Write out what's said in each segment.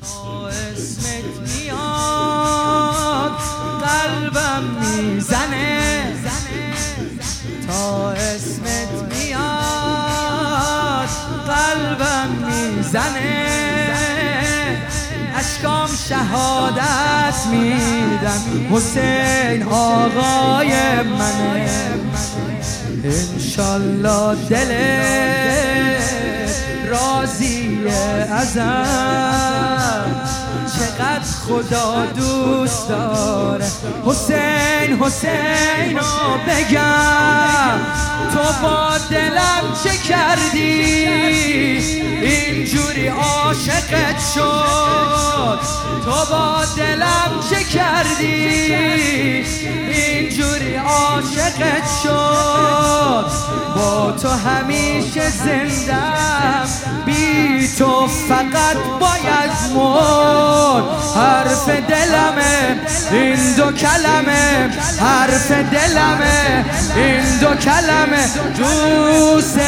تا اسمت میاد قلبم می‌زنه. تا اسمت میاد. قلبم می‌زنه. اشکام شهادت میدم. حسین آقای منه. انشالله دلت راضیه ازم چقدر خدا دوست داره. حسین حسین رو بگم. تو با دلم چه کردی؟ اینجوری عاشقت شد. تو با دلم چه کردی؟ اینجوری عاشقت شد. با تو همیشه زندم. بی تو فقط باید مرد. حرف دلمه این دو کلمه. حرف دلمه این دو کلمه. دوست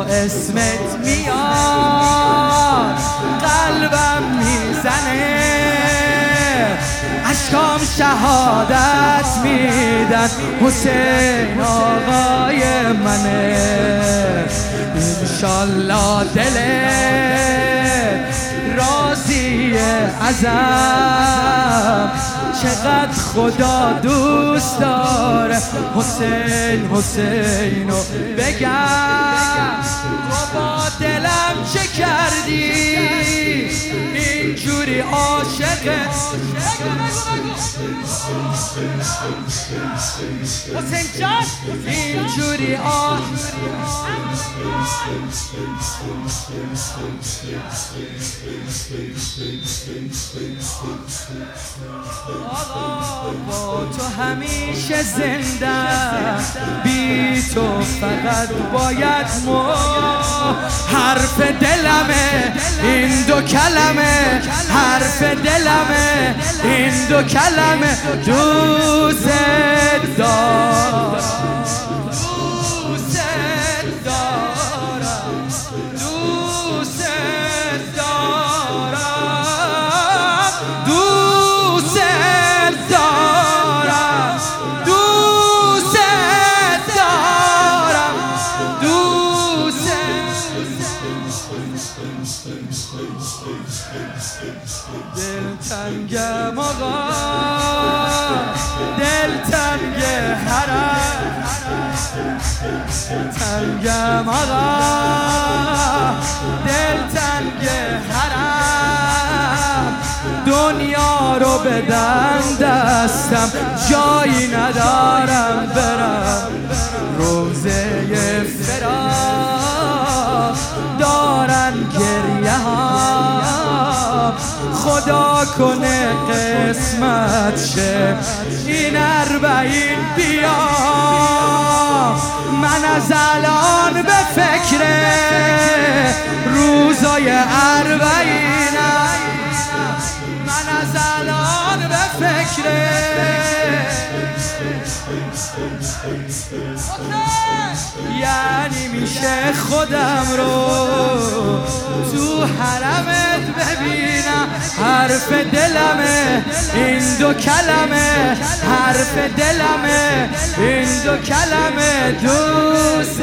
اسمت میاد قلبم می‌زنه. اشکام شهادت میدن. حسین آقای منه. انشالله دل راضی ازم. چقدر خدا دوست داره. حسین حسین رو بگم. با دلم چه کردی؟ اینجوری عاشقت حسین جان اینجوری با تو همیشه زنده بی تو فقط باید مو حرف دلمه این دو دلمه این دو کلمه دوست دارم دل تنگم آقا. دل تنگ حرم. تنگم آقا دل تنگ حرم. دنیا رو بدن دستم جایی ندارم برم. روزه خدا کنه قسمت شه. این اربعین بیا. من از الان به فکر روزای اربعینم. من از الان به فکر. یعنی میشه خودم رو تو حرمت ببینم. حرف دلمه این دو کلمه حرف دلمه این دو کلمه دوست